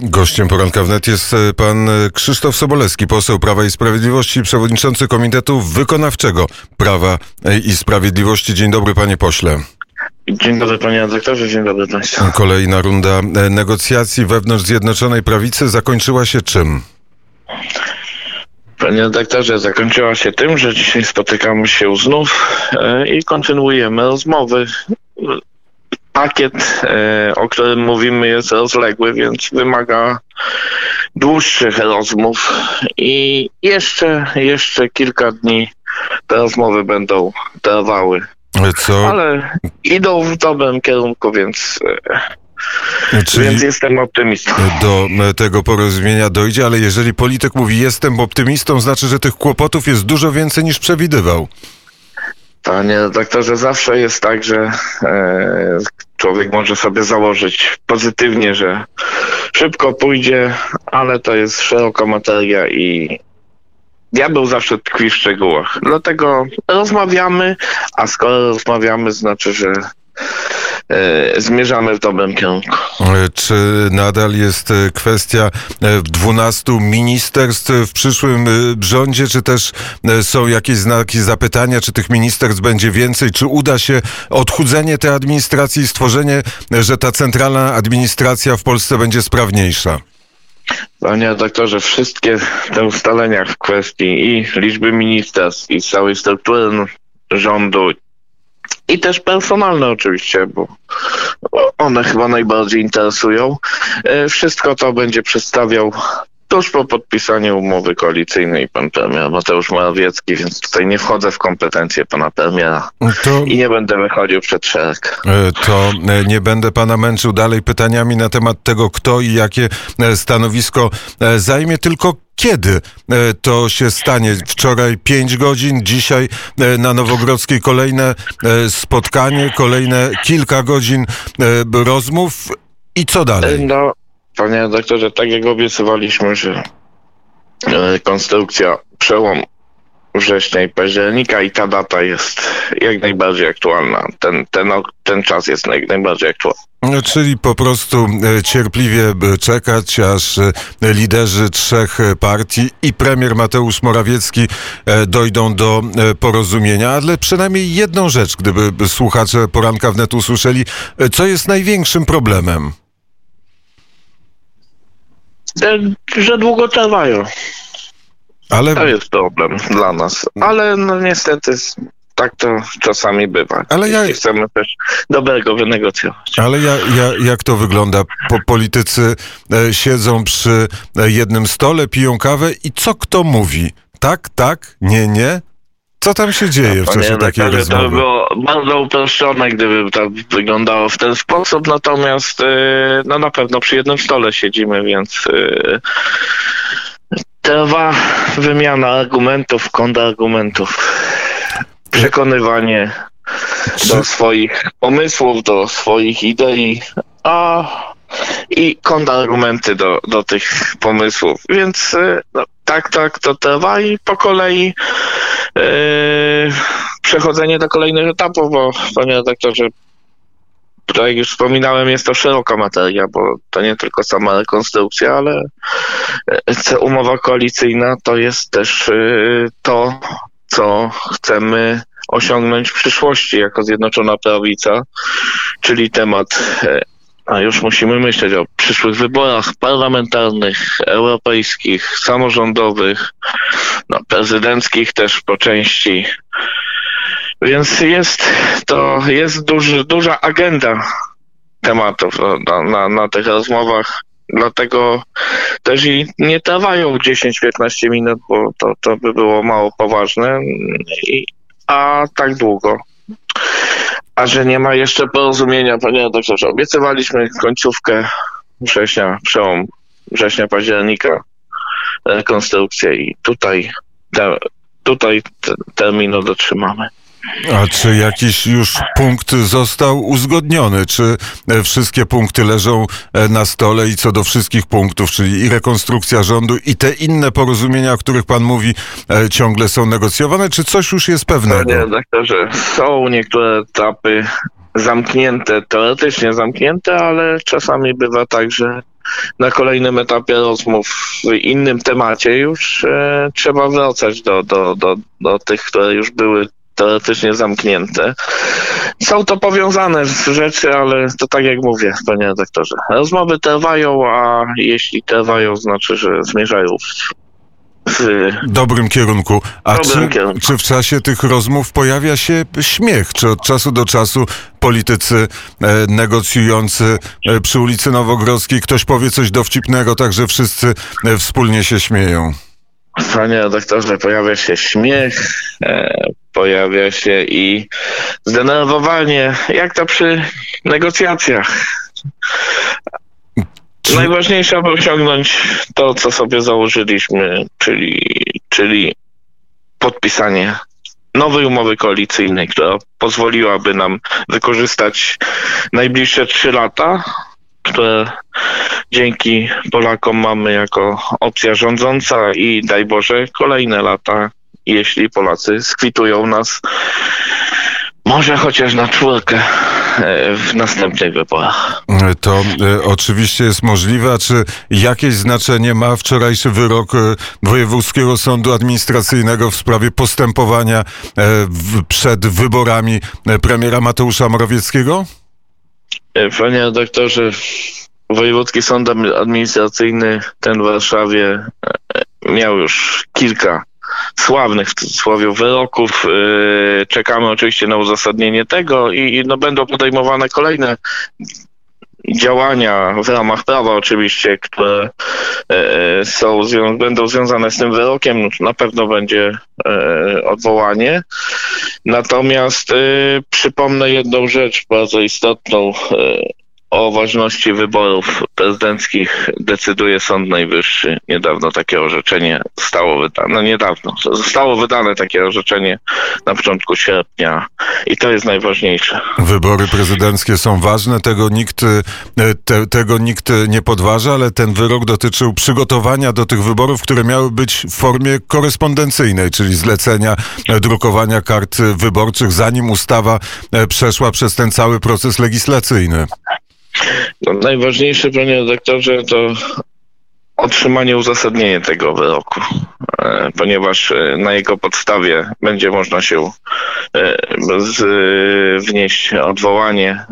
Gościem poranka wnet jest e, pan e, Krzysztof Sobolewski, poseł Prawa i Sprawiedliwości, przewodniczący Komitetu Wykonawczego Prawa e, i Sprawiedliwości. Dzień dobry, panie pośle. Dzień dobry panie redaktorze, dzień dobry państwu. Kolejna runda negocjacji wewnątrz Zjednoczonej Prawicy zakończyła się czym? Panie redaktorze, zakończyła się tym, że dzisiaj spotykamy się znów i kontynuujemy rozmowy pakiet, e, o którym mówimy, jest rozległy, więc wymaga dłuższych rozmów i jeszcze, jeszcze kilka dni te rozmowy będą trwały. Co? Ale idą w dobrym kierunku, więc e, Czyli Więc jestem optymistą. Do tego porozumienia dojdzie, ale jeżeli polityk mówi jestem optymistą, znaczy, że tych kłopotów jest dużo więcej niż przewidywał. Panie redaktorze, zawsze jest tak, że e, człowiek może sobie założyć pozytywnie, że szybko pójdzie, ale to jest szeroka materia i diabeł zawsze tkwi w szczegółach. Dlatego rozmawiamy, a skoro rozmawiamy, znaczy, że zmierzamy w dobrym kierunku. E, czy nadal jest e, kwestia 12 ministerstw w przyszłym rządzie, czy też są jakieś znaki zapytania, czy tych ministerstw będzie więcej, czy uda się odchudzenie tej administracji i stworzenie, że ta centralna administracja w Polsce będzie sprawniejsza? Panie doktorze, wszystkie te ustalenia w kwestii i liczby ministerstw, i całej struktury rządu, i też personalne oczywiście, bo one chyba najbardziej interesują. E, wszystko to będzie przedstawiał tuż po podpisaniu umowy koalicyjnej pan premier Mateusz Morawiecki, więc tutaj nie wchodzę w kompetencje pana premiera to, i nie będę wychodził przed szereg. E, to e, nie będę pana męczył dalej pytaniami na temat tego, kto i jakie stanowisko zajmie, tylko kiedy e, to się stanie? Wczoraj 5 godzin, dzisiaj e, na Nowogrodzkiej kolejne e, spotkanie, kolejne kilka godzin rozmów i co dalej? No, panie doktorze, tak jak obiecywaliśmy, że konstrukcja przełom września i października i ta data jest jak najbardziej aktualna. Ten, ten, ten czas jest jak najbardziej aktualny. No, czyli po prostu e, cierpliwie czekać, aż e, liderzy trzech partii i premier Mateusz Morawiecki e, dojdą do porozumienia, ale przynajmniej jedną rzecz, gdyby słuchacze poranka wnet usłyszeli, co jest największym problemem? Że długo trwają. Ale... To jest problem dla nas. Ale no niestety tak to czasami bywa. Ale ja... chcemy też dobrego wynegocjować. Ale ja, ja, jak to wygląda? Po, politycy e, siedzą przy e, jednym stole, piją kawę i co kto mówi? Tak, tak, nie, nie? Co tam się dzieje w czasie takiej rozmowy? To by było bardzo uproszczone, gdyby to wyglądało w ten sposób, natomiast e, no na pewno przy jednym stole siedzimy, więc e, trwa wymiana argumentów, kontrargumentów, przekonywanie do swoich pomysłów, do swoich idei, a i kontrargumenty do, do tych pomysłów. Więc e, no, tak, tak, to i po kolei yy, przechodzenie do kolejnych etapów, bo panie redaktorze, tak jak już wspominałem, jest to szeroka materia, bo to nie tylko sama rekonstrukcja, ale umowa koalicyjna to jest też to, co chcemy osiągnąć w przyszłości jako Zjednoczona Prawica, czyli temat a już musimy myśleć o przyszłych wyborach parlamentarnych, europejskich, samorządowych, no, prezydenckich też po części. Więc jest to jest duży, duża agenda tematów na, na, na tych rozmowach. Dlatego też i nie trwają 10-15 minut, bo to, to by było mało poważne, I, a tak długo. A że nie ma jeszcze porozumienia, panie redaktorze, obiecywaliśmy końcówkę września, przełom września, października rekonstrukcję i tutaj, te, tutaj te, terminu dotrzymamy. A czy jakiś już punkt został uzgodniony? Czy e, wszystkie punkty leżą e, na stole i co do wszystkich punktów, czyli i rekonstrukcja rządu i te inne porozumienia, o których pan mówi, e, ciągle są negocjowane? Czy coś już jest pewnego? Panie redaktorze, są niektóre etapy zamknięte, teoretycznie zamknięte, ale czasami bywa tak, że na kolejnym etapie rozmów w innym temacie już e, trzeba wracać do, do, do, do tych, które już były teoretycznie zamknięte. Są to powiązane rzeczy, ale to tak jak mówię, panie redaktorze. Rozmowy trwają, a jeśli trwają, znaczy, że zmierzają w dobrym kierunku. A dobrym czy, kierunku. czy w czasie tych rozmów pojawia się śmiech? Czy od czasu do czasu politycy e, negocjujący e, przy ulicy Nowogrodzkiej ktoś powie coś dowcipnego, tak że wszyscy e, wspólnie się śmieją? Panie redaktorze, pojawia się śmiech, e, pojawia się i zdenerwowanie, jak to przy negocjacjach. Czy... Najważniejsze, aby osiągnąć to, co sobie założyliśmy, czyli, czyli podpisanie nowej umowy koalicyjnej, która pozwoliłaby nam wykorzystać najbliższe trzy lata, które dzięki Polakom mamy jako opcja rządząca i daj Boże kolejne lata, jeśli Polacy skwitują nas może chociaż na czwórkę e, w następnych wyborach. To e, oczywiście jest możliwe. A czy jakieś znaczenie ma wczorajszy wyrok e, Wojewódzkiego Sądu Administracyjnego w sprawie postępowania e, w, przed wyborami e, premiera Mateusza Morawieckiego? E, panie redaktorze, Wojewódzki Sąd Administracyjny, ten w Warszawie, miał już kilka sławnych w cudzysłowie wyroków. Yy, czekamy oczywiście na uzasadnienie tego i no, będą podejmowane kolejne działania w ramach prawa oczywiście, które yy, są, będą związane z tym wyrokiem, no, na pewno będzie yy, odwołanie. Natomiast przypomnę jedną rzecz bardzo istotną o ważności wyborów prezydenckich decyduje Sąd Najwyższy. Niedawno takie orzeczenie zostało wydane. No niedawno. Zostało wydane takie orzeczenie na początku sierpnia i to jest najważniejsze. Wybory prezydenckie są ważne, tego nikt, e, te, tego nikt nie podważa, ale ten wyrok dotyczył przygotowania do tych wyborów, które miały być w formie korespondencyjnej, czyli zlecenia e, drukowania kart wyborczych, zanim ustawa e, przeszła przez ten cały proces legislacyjny. No, najważniejsze, panie redaktorze, to otrzymanie uzasadnienia tego wyroku, e, ponieważ e, na jego podstawie będzie można się e, wnieść odwołanie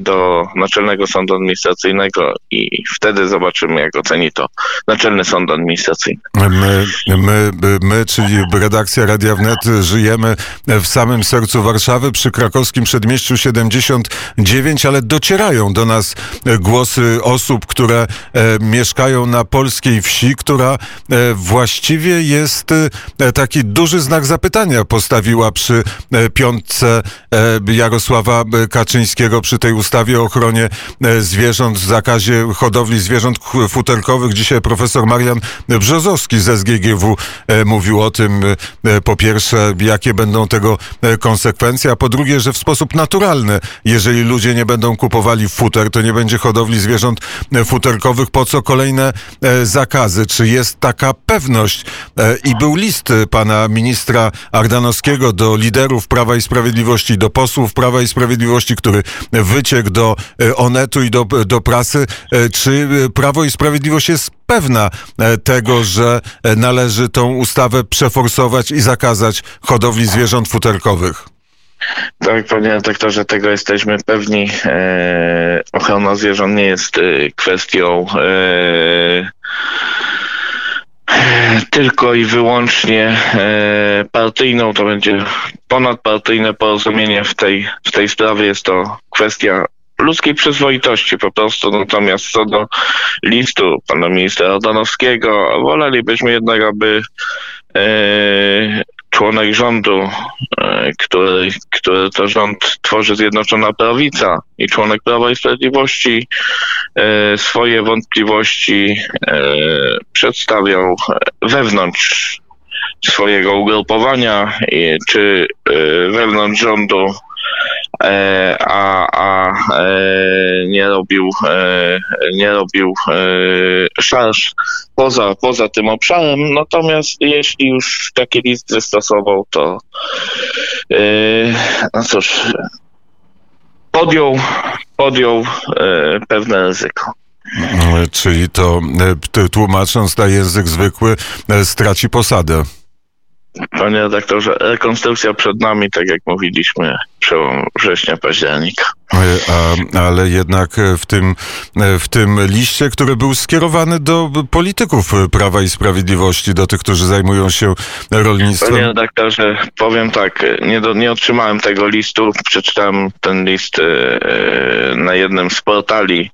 do Naczelnego Sądu Administracyjnego i wtedy zobaczymy, jak oceni to Naczelny Sąd Administracyjny. My, my, my czyli redakcja Radia Wnet, żyjemy w samym sercu Warszawy, przy krakowskim przedmieściu 79, ale docierają do nas głosy osób, które mieszkają na polskiej wsi, która e, właściwie jest e, taki duży znak zapytania postawiła przy e, piątce Jarosława Kaczyńskiego przy tej ustawie o ochronie zwierząt, zakazie hodowli zwierząt futerkowych. Dzisiaj profesor Marian Brzozowski z SGGW mówił o tym, po pierwsze, jakie będą tego konsekwencje, a po drugie, że w sposób naturalny, jeżeli ludzie nie będą kupowali futer, to nie będzie hodowli zwierząt futerkowych. Po co kolejne zakazy. Czy jest taka pewność? E, I był list pana ministra Ardanowskiego do liderów Prawa i Sprawiedliwości, do posłów Prawa i Sprawiedliwości, który wyciekł do e, Onetu i do, do prasy. Czy Prawo i Sprawiedliwość jest pewna tego, że należy tą ustawę przeforsować i zakazać hodowli zwierząt futerkowych? Tak, panie redaktorze, tego jesteśmy pewni. E, ochrona zwierząt nie jest e, kwestią e, tylko i wyłącznie e, partyjną. To będzie ponadpartyjne porozumienie w tej, w tej sprawie. Jest to kwestia ludzkiej przyzwoitości po prostu. Natomiast co do listu pana ministra Rodanowskiego, wolelibyśmy jednak, aby e, członek rządu, e, który, który to rząd tworzy Zjednoczona Prawica i członek Prawa i Sprawiedliwości e, swoje wątpliwości e, przedstawiał wewnątrz swojego ugrupowania, czy wewnątrz rządu a, a e, nie robił, e, nie robił szarż poza, poza tym obszarem. Natomiast jeśli już taki list wystosował, to no cóż, podjął, podjął e, pewne ryzyko. E, Czyli to e, tłumacząc na język zwykły, e, straci posadę. Panie redaktorze, rekonstrukcja przed nami, tak jak mówiliśmy, przełom września, października. A, ale jednak w tym, w tym liście, który był skierowany do polityków Prawa i Sprawiedliwości, do tych, którzy zajmują się Panie rolnictwem. redaktorze, powiem tak, nie, do, nie otrzymałem tego listu, przeczytałem ten list e, e, na jednym z portali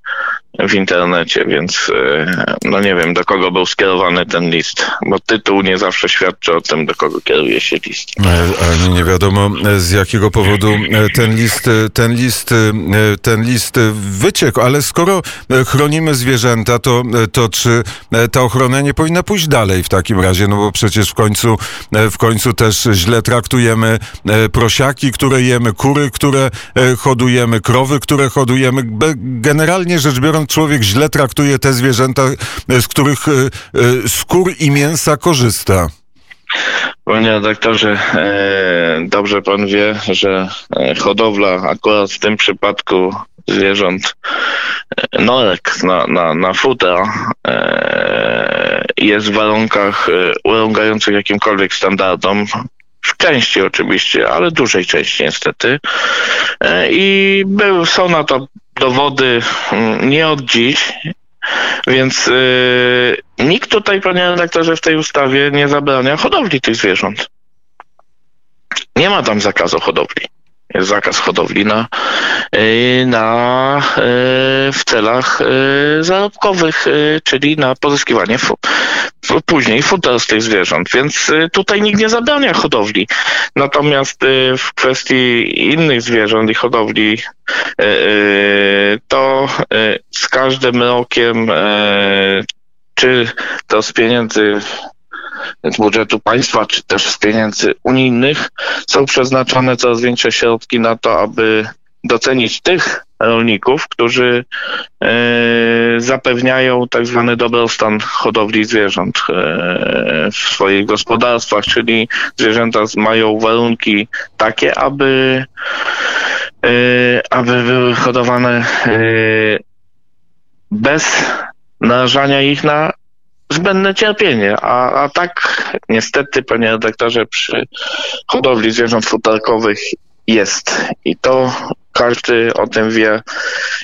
w internecie, więc e, no nie wiem, do kogo był skierowany ten list, bo tytuł nie zawsze świadczy o tym, do kogo kieruje się list. E, Ani nie wiadomo e, z jakiego powodu ten list, ten list, ten list wyciekł, ale skoro chronimy zwierzęta, to, to czy ta ochrona nie powinna pójść dalej w takim razie? No bo przecież w końcu, w końcu też źle traktujemy prosiaki, które jemy, kury, które hodujemy, krowy, które hodujemy. Generalnie rzecz biorąc, człowiek źle traktuje te zwierzęta, e, z których e, e, skór i mięsa korzysta. Panie redaktorze, e, dobrze pan wie, że hodowla akurat w tym przypadku zwierząt norek na, na, na futra jest w warunkach urągających jakimkolwiek standardom. W części oczywiście, ale dużej części niestety. I są na to dowody mm, nie od dziś. Więc yy, nikt tutaj, panie redaktorze, w tej ustawie nie zabrania hodowli tych zwierząt. Nie ma tam zakazu hodowli. Zakaz hodowli na, yy, na yy, w celach yy, zarobkowych, czyli na pozyskiwanie później futer z tych zwierząt, więc tutaj nikt nie zabrania hodowli. Natomiast w kwestii innych zwierząt i hodowli to z każdym rokiem czy to z pieniędzy z budżetu państwa, czy też z pieniędzy unijnych są przeznaczone coraz większe środki na to, aby docenić tych rolników, którzy e, zapewniają tak zwany dobrostan hodowli zwierząt e, w swoich gospodarstwach, czyli zwierzęta mają warunki takie, aby, e, aby były hodowane bez narażania ich na zbędne cierpienie, a, a tak niestety, panie redaktorze, przy hodowli zwierząt futerkowych jest i to każdy o tym wie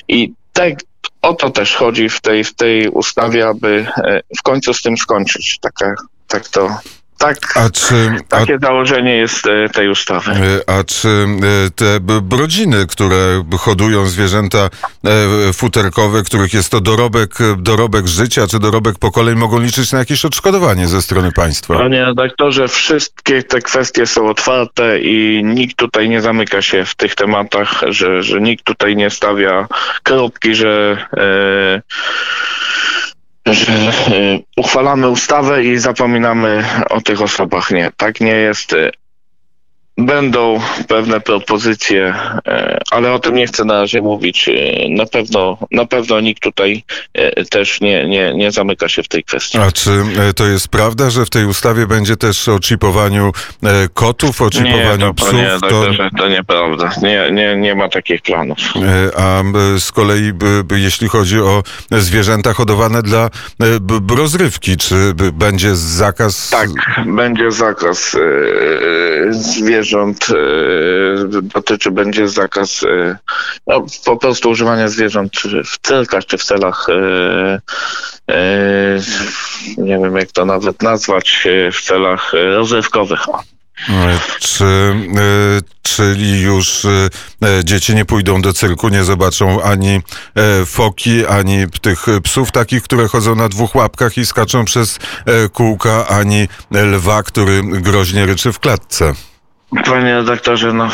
i tak o to też chodzi w tej, w tej ustawie, aby e, w końcu z tym skończyć. Taka, tak to, tak, A czy, a, takie założenie jest e, tej ustawy. e, a czy e, te brodziny, które hodują zwierzęta futerkowe, których jest to dorobek, dorobek życia czy dorobek pokoleń, mogą liczyć na jakieś odszkodowanie ze strony państwa? Panie redaktorze, wszystkie te kwestie są otwarte i nikt tutaj nie zamyka się w tych tematach, że, że nikt tutaj nie stawia kropki, że, e, że e, uchwalamy ustawę i zapominamy o tych osobach. Nie, tak nie jest. Będą pewne propozycje, e, ale o tym nie chcę na razie mówić. E, Na pewno, na pewno nikt tutaj e, też nie, nie, nie zamyka się w tej kwestii. A czy to jest prawda, że w tej ustawie będzie też o chipowaniu kotów, o Nie, chipowaniu to, psów? panie To, to nieprawda. Nie, nie, nie ma takich planów. a z kolei, jeśli chodzi o zwierzęta hodowane dla rozrywki, czy będzie zakaz? Tak, będzie zakaz e, zwierząt, e, dotyczy będzie zakaz e, no, po prostu używania zwierząt w cyrkach czy w celach, e, nie wiem jak to nawet nazwać, w celach rozrywkowych. Czy, czyli już dzieci nie pójdą do cyrku, nie zobaczą ani foki, ani tych psów takich, które chodzą na dwóch łapkach i skaczą przez kółka, ani lwa, który groźnie ryczy w klatce. Panie redaktorze, no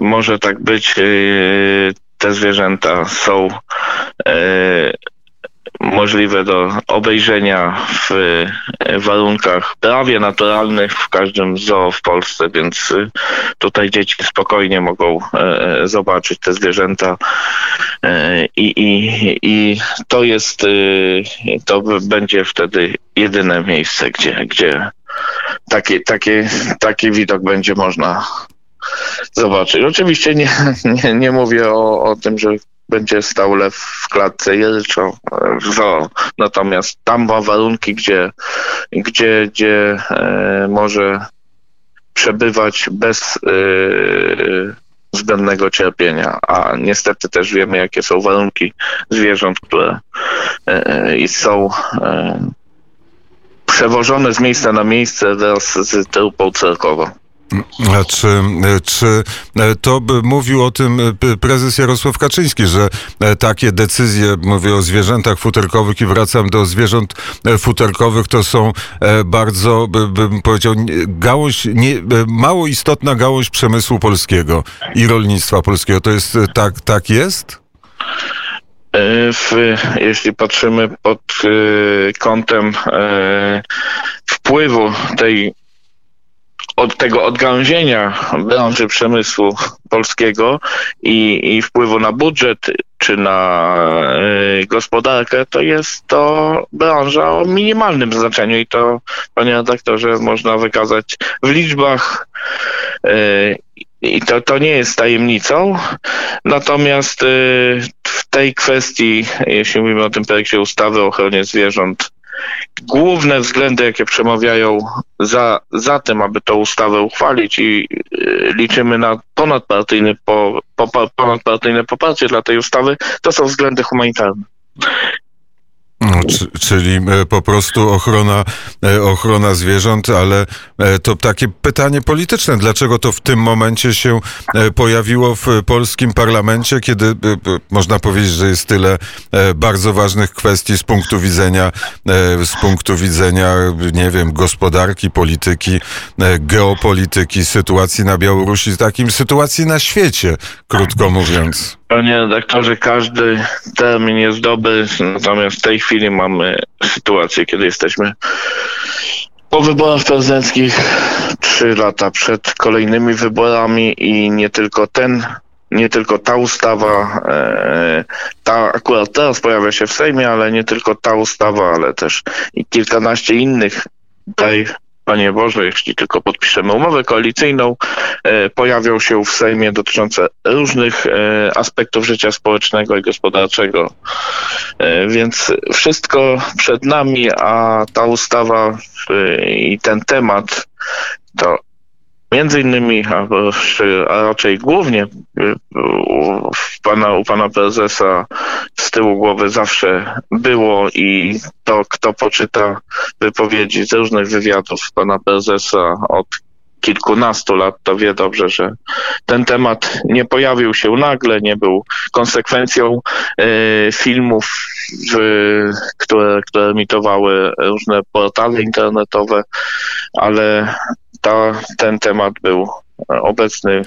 może tak być. Yy, Te zwierzęta są yy, możliwe do obejrzenia w yy, warunkach prawie naturalnych w każdym zoo w Polsce, więc tutaj dzieci spokojnie mogą zobaczyć te zwierzęta i, i, i to jest, to będzie wtedy jedyne miejsce, gdzie, gdzie taki, taki, taki widok będzie można zobaczyć. Oczywiście nie, nie, nie mówię o, o tym, że będzie stał lew w klatce jelczą zoo. Natomiast tam ma warunki, gdzie, gdzie, gdzie e, może przebywać bez e, zbędnego cierpienia, a niestety też wiemy, jakie są warunki zwierząt, które e, e są e, przewożone z miejsca na miejsce wraz z trupą cerkową. A czy, czy to by mówił o tym prezes Jarosław Kaczyński, że takie decyzje, mówię o zwierzętach futerkowych i wracam do zwierząt futerkowych, to są bardzo, bym powiedział, gałąź, nie, mało istotna gałąź przemysłu polskiego i rolnictwa polskiego. To jest tak, tak jest? W, jeśli patrzymy pod kątem wpływu tej od tego odgałęzienia branży przemysłu polskiego i, i wpływu na budżet czy na gospodarkę, to jest to branża o minimalnym znaczeniu i to, panie redaktorze, można wykazać w liczbach. I to, to nie jest tajemnicą. Natomiast w tej kwestii, jeśli mówimy o tym projekcie ustawy o ochronie zwierząt, główne względy, jakie przemawiają za, za tym, aby tą ustawę uchwalić i y, liczymy na ponadpartyjne, po, po, ponadpartyjne poparcie dla tej ustawy, to są względy humanitarne. No, czyli e, po prostu ochrona, e, ochrona zwierząt, ale e, to takie pytanie polityczne. Dlaczego to w tym momencie się pojawiło w polskim parlamencie, kiedy można powiedzieć, że jest tyle bardzo ważnych kwestii z punktu widzenia, z punktu widzenia, nie wiem, gospodarki, polityki, geopolityki, sytuacji na Białorusi, takim sytuacji na świecie, krótko mówiąc. Panie redaktorze, każdy termin jest dobry, natomiast w tej chwili mamy sytuację, kiedy jesteśmy po wyborach prezydenckich, trzy lata przed kolejnymi wyborami i nie tylko ten, nie tylko ta ustawa, e, ta akurat teraz pojawia się w Sejmie, ale nie tylko ta ustawa, ale też i kilkanaście innych daj Panie Boże, jeśli tylko podpiszemy umowę koalicyjną, e, pojawią się w Sejmie dotyczące różnych e, aspektów życia społecznego i gospodarczego. E, więc wszystko przed nami, a ta ustawa i ten temat to Między innymi, a, a raczej głównie u pana, u pana prezesa z tyłu głowy zawsze było i to, kto poczyta wypowiedzi z różnych wywiadów pana prezesa od kilkunastu lat, to wie dobrze, że ten temat nie pojawił się nagle, nie był konsekwencją y, filmów, y, które, które emitowały różne portale internetowe, ale ta, ten temat był obecny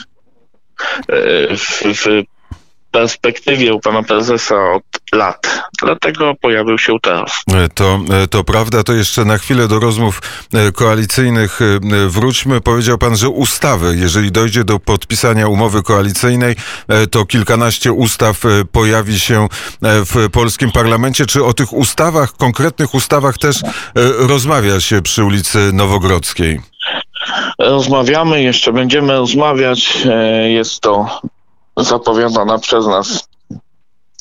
e, w, w perspektywie u pana prezesa od lat. Dlatego pojawił się teraz. E, to, e, to prawda, to jeszcze na chwilę do rozmów koalicyjnych wróćmy. Powiedział pan, że ustawy, jeżeli dojdzie do podpisania umowy koalicyjnej, to kilkanaście ustaw pojawi się w polskim parlamencie. Czy o tych ustawach, konkretnych ustawach też rozmawia się przy ulicy Nowogrodzkiej? Rozmawiamy, jeszcze będziemy rozmawiać. E, jest to zapowiadana przez nas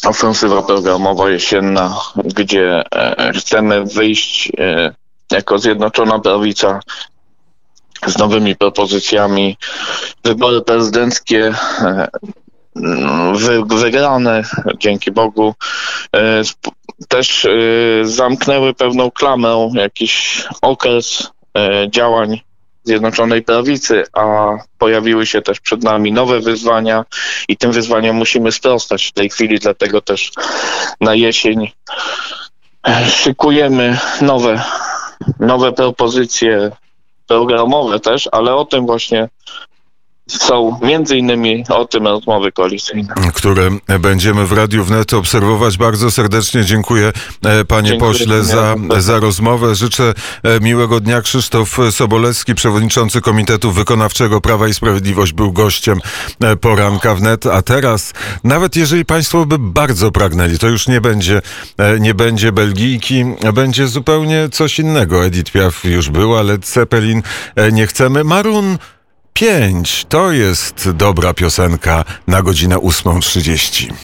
ofensywa programowa jesienna, gdzie e, chcemy wyjść e, jako Zjednoczona Prawica z nowymi propozycjami. Wybory prezydenckie wygrane, dzięki Bogu, też zamknęły pewną klamę, jakiś okres działań Zjednoczonej Prawicy, a pojawiły się też przed nami nowe wyzwania i tym wyzwaniom musimy sprostać. W tej chwili, dlatego też na jesień e, szykujemy nowe, nowe propozycje programowe też, ale o tym właśnie są między innymi o tym rozmowy koalicyjne. Które będziemy w Radiu Wnet obserwować. Bardzo serdecznie dziękuję e, panie dziękuję, pośle za, za rozmowę. Życzę e, miłego dnia. Krzysztof Sobolewski, przewodniczący Komitetu Wykonawczego Prawa i Sprawiedliwość był gościem e, poranka wnet, a teraz nawet jeżeli państwo by bardzo pragnęli, to już nie będzie, nie będzie Belgijki, będzie zupełnie coś innego. Edith Piaf już była, ale Zeppelin nie chcemy. Marun 5 to jest dobra piosenka na godzinę 8.30.